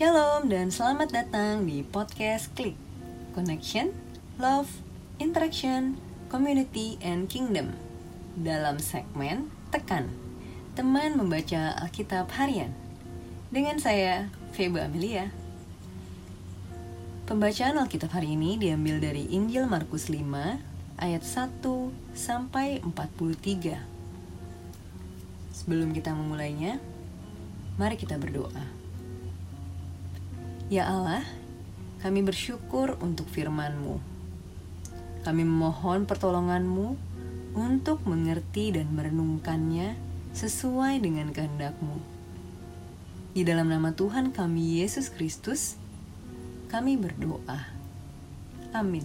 Shalom dan selamat datang di podcast Klik. Connection, Love, Interaction, Community, and Kingdom. Dalam segmen Tekan Teman membaca Alkitab Harian. Dengan saya, Feba Amelia. Pembacaan Alkitab hari ini diambil dari Injil Markus 5 ayat 1 sampai 43 Sebelum kita memulainya, mari kita berdoa. Ya Allah, kami bersyukur untuk firman-Mu. Kami memohon pertolongan-Mu untuk mengerti dan merenungkannya sesuai dengan kehendak-Mu. Di dalam nama Tuhan kami Yesus Kristus, kami berdoa. Amin.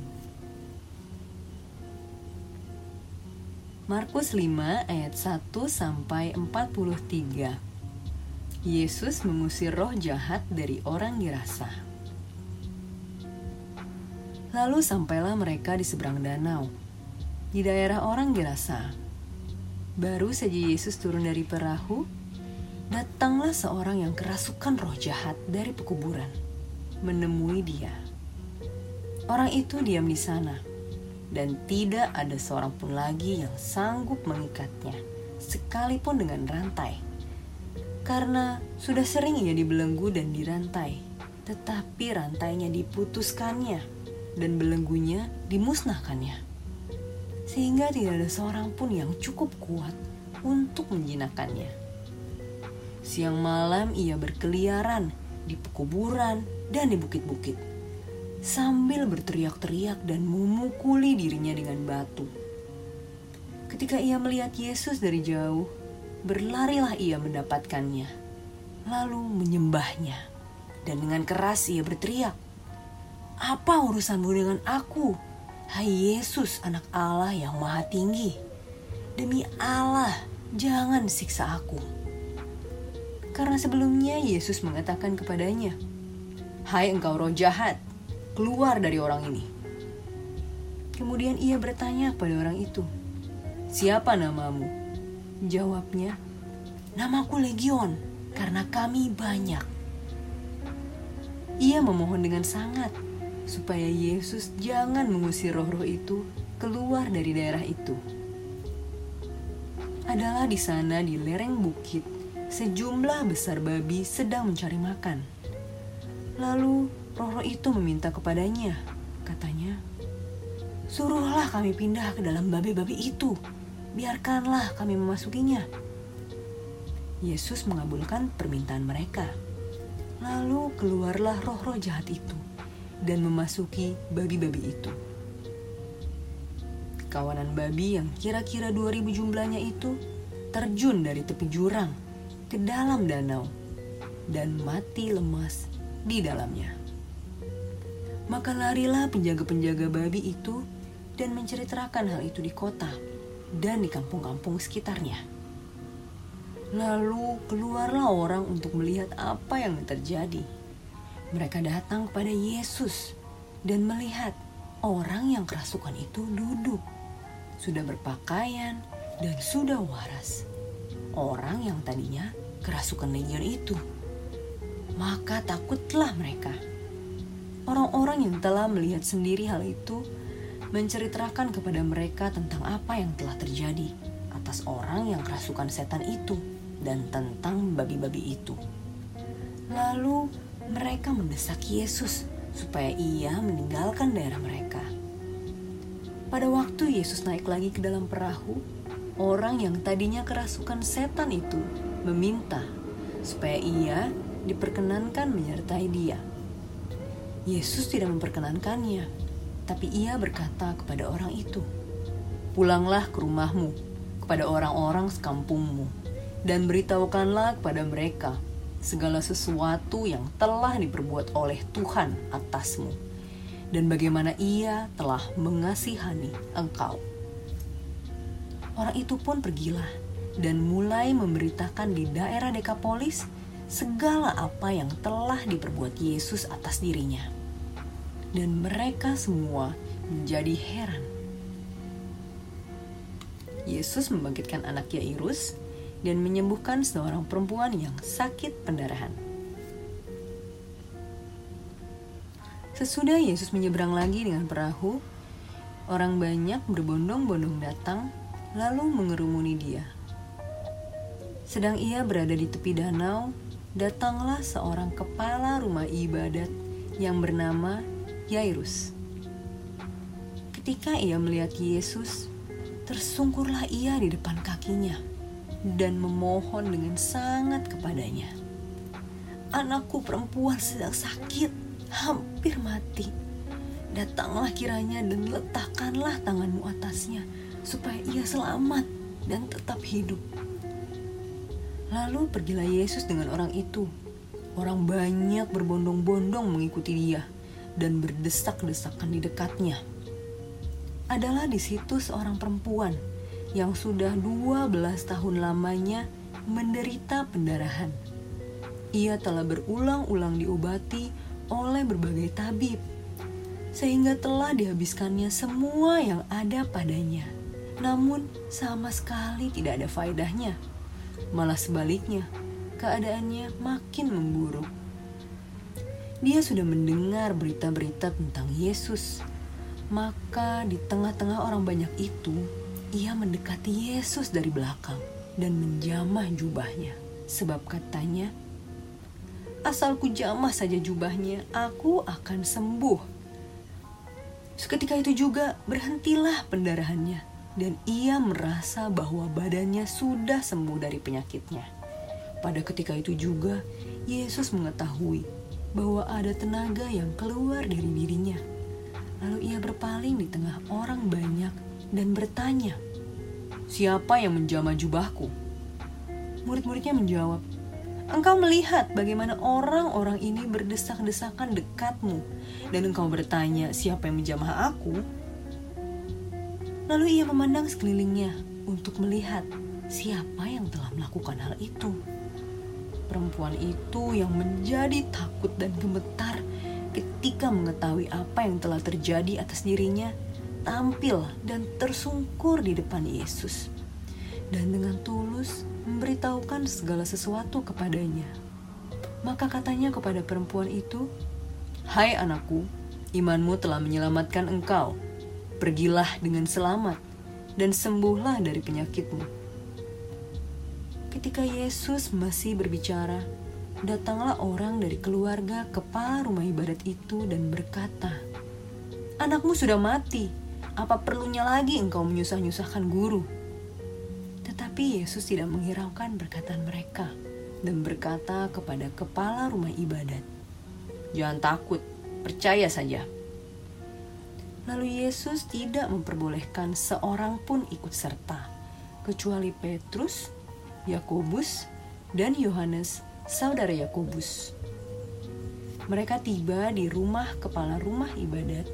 Markus 5 ayat 1 sampai 43. Yesus mengusir roh jahat dari orang dirasa. Lalu sampailah mereka di seberang danau, di daerah orang dirasa. Baru saja Yesus turun dari perahu, datanglah seorang yang kerasukan roh jahat dari pekuburan, menemui dia. Orang itu diam di sana, dan tidak ada seorang pun lagi yang sanggup mengikatnya, sekalipun dengan rantai karena sudah sering ia dibelenggu dan dirantai, tetapi rantainya diputuskannya dan belenggunya dimusnahkannya. Sehingga tidak ada seorang pun yang cukup kuat untuk menjinakkannya. Siang malam ia berkeliaran di pekuburan dan di bukit-bukit, sambil berteriak-teriak dan memukuli dirinya dengan batu. Ketika ia melihat Yesus dari jauh, berlarilah ia mendapatkannya, lalu menyembahnya. Dan dengan keras ia berteriak, Apa urusanmu dengan aku, hai Yesus anak Allah yang maha tinggi? Demi Allah, jangan siksa aku. Karena sebelumnya Yesus mengatakan kepadanya, Hai engkau roh jahat, keluar dari orang ini. Kemudian ia bertanya pada orang itu, Siapa namamu? Jawabnya, namaku Legion karena kami banyak. Ia memohon dengan sangat supaya Yesus jangan mengusir roh-roh itu keluar dari daerah itu. Adalah di sana di lereng bukit, sejumlah besar babi sedang mencari makan. Lalu roh-roh itu meminta kepadanya, katanya, Suruhlah kami pindah ke dalam babi-babi itu biarkanlah kami memasukinya. Yesus mengabulkan permintaan mereka. Lalu keluarlah roh-roh jahat itu dan memasuki babi-babi itu. Kawanan babi yang kira-kira 2000 jumlahnya itu terjun dari tepi jurang ke dalam danau dan mati lemas di dalamnya. Maka larilah penjaga-penjaga babi itu dan menceritakan hal itu di kota dan di kampung-kampung sekitarnya. Lalu keluarlah orang untuk melihat apa yang terjadi. Mereka datang kepada Yesus dan melihat orang yang kerasukan itu duduk, sudah berpakaian dan sudah waras. Orang yang tadinya kerasukan legion itu. Maka takutlah mereka. Orang-orang yang telah melihat sendiri hal itu menceritakan kepada mereka tentang apa yang telah terjadi atas orang yang kerasukan setan itu dan tentang babi-babi itu. Lalu mereka mendesak Yesus supaya ia meninggalkan daerah mereka. Pada waktu Yesus naik lagi ke dalam perahu, orang yang tadinya kerasukan setan itu meminta supaya ia diperkenankan menyertai dia. Yesus tidak memperkenankannya tapi ia berkata kepada orang itu, Pulanglah ke rumahmu, kepada orang-orang sekampungmu, dan beritahukanlah kepada mereka segala sesuatu yang telah diperbuat oleh Tuhan atasmu, dan bagaimana ia telah mengasihani engkau. Orang itu pun pergilah dan mulai memberitakan di daerah Dekapolis segala apa yang telah diperbuat Yesus atas dirinya dan mereka semua menjadi heran. Yesus membangkitkan anak Yairus dan menyembuhkan seorang perempuan yang sakit pendarahan. Sesudah Yesus menyeberang lagi dengan perahu, orang banyak berbondong-bondong datang lalu mengerumuni dia. Sedang ia berada di tepi danau, datanglah seorang kepala rumah ibadat yang bernama Yairus. Ketika ia melihat Yesus, tersungkurlah ia di depan kakinya dan memohon dengan sangat kepadanya. Anakku perempuan sedang sakit, hampir mati. Datanglah kiranya dan letakkanlah tanganmu atasnya, supaya ia selamat dan tetap hidup. Lalu pergilah Yesus dengan orang itu. Orang banyak berbondong-bondong mengikuti dia dan berdesak-desakan di dekatnya. Adalah di situ seorang perempuan yang sudah 12 tahun lamanya menderita pendarahan. Ia telah berulang-ulang diobati oleh berbagai tabib, sehingga telah dihabiskannya semua yang ada padanya. Namun sama sekali tidak ada faedahnya Malah sebaliknya, keadaannya makin memburuk. Dia sudah mendengar berita-berita tentang Yesus. Maka di tengah-tengah orang banyak itu, ia mendekati Yesus dari belakang dan menjamah jubahnya. Sebab katanya, asalku jamah saja jubahnya, aku akan sembuh. Seketika itu juga berhentilah pendarahannya dan ia merasa bahwa badannya sudah sembuh dari penyakitnya. Pada ketika itu juga, Yesus mengetahui bahwa ada tenaga yang keluar dari dirinya. Lalu ia berpaling di tengah orang banyak dan bertanya, "Siapa yang menjamah jubahku?" Murid-muridnya menjawab, Engkau melihat bagaimana orang-orang ini berdesak-desakan dekatmu, dan engkau bertanya, "Siapa yang menjamah aku?" Lalu ia memandang sekelilingnya untuk melihat siapa yang telah melakukan hal itu. Perempuan itu yang menjadi takut dan gemetar ketika mengetahui apa yang telah terjadi atas dirinya, tampil dan tersungkur di depan Yesus. Dan dengan tulus memberitahukan segala sesuatu kepadanya. Maka katanya kepada perempuan itu, "Hai anakku, imanmu telah menyelamatkan engkau." Pergilah dengan selamat dan sembuhlah dari penyakitmu. Ketika Yesus masih berbicara, datanglah orang dari keluarga kepala rumah ibadat itu dan berkata, "Anakmu sudah mati. Apa perlunya lagi engkau menyusah-nyusahkan guru?" Tetapi Yesus tidak menghiraukan perkataan mereka dan berkata kepada kepala rumah ibadat, "Jangan takut, percaya saja." Lalu Yesus tidak memperbolehkan seorang pun ikut serta, kecuali Petrus, Yakobus, dan Yohanes, saudara Yakobus. Mereka tiba di rumah kepala rumah ibadat,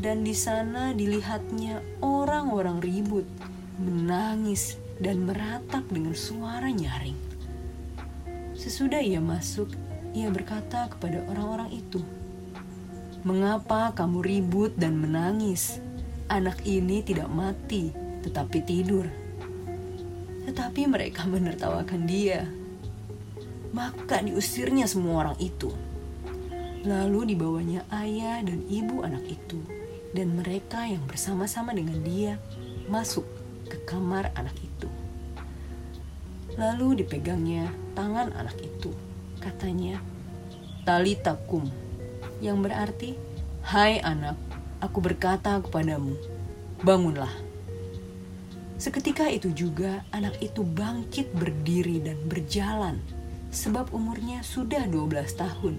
dan di sana dilihatnya orang-orang ribut, menangis, dan meratap dengan suara nyaring. Sesudah ia masuk, ia berkata kepada orang-orang itu, Mengapa kamu ribut dan menangis? Anak ini tidak mati, tetapi tidur. Tetapi mereka menertawakan dia. Maka diusirnya semua orang itu. Lalu dibawanya ayah dan ibu anak itu, dan mereka yang bersama-sama dengan dia masuk ke kamar anak itu. Lalu dipegangnya tangan anak itu. Katanya, Talitakum, yang berarti, "Hai anak, aku berkata kepadamu, bangunlah." Seketika itu juga anak itu bangkit berdiri dan berjalan, sebab umurnya sudah 12 tahun.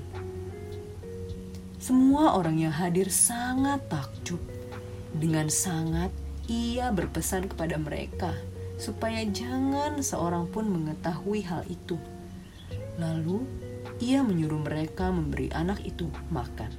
Semua orang yang hadir sangat takjub. Dengan sangat ia berpesan kepada mereka supaya jangan seorang pun mengetahui hal itu. Lalu ia menyuruh mereka memberi anak itu makan.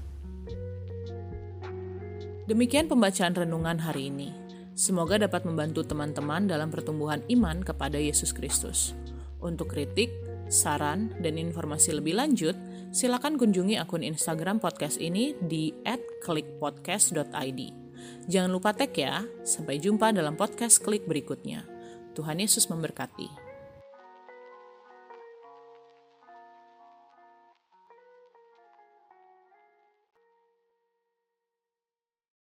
Demikian pembacaan renungan hari ini. Semoga dapat membantu teman-teman dalam pertumbuhan iman kepada Yesus Kristus. Untuk kritik, saran, dan informasi lebih lanjut, silakan kunjungi akun Instagram podcast ini di @klikpodcast.id. Jangan lupa tag ya. Sampai jumpa dalam podcast klik berikutnya. Tuhan Yesus memberkati.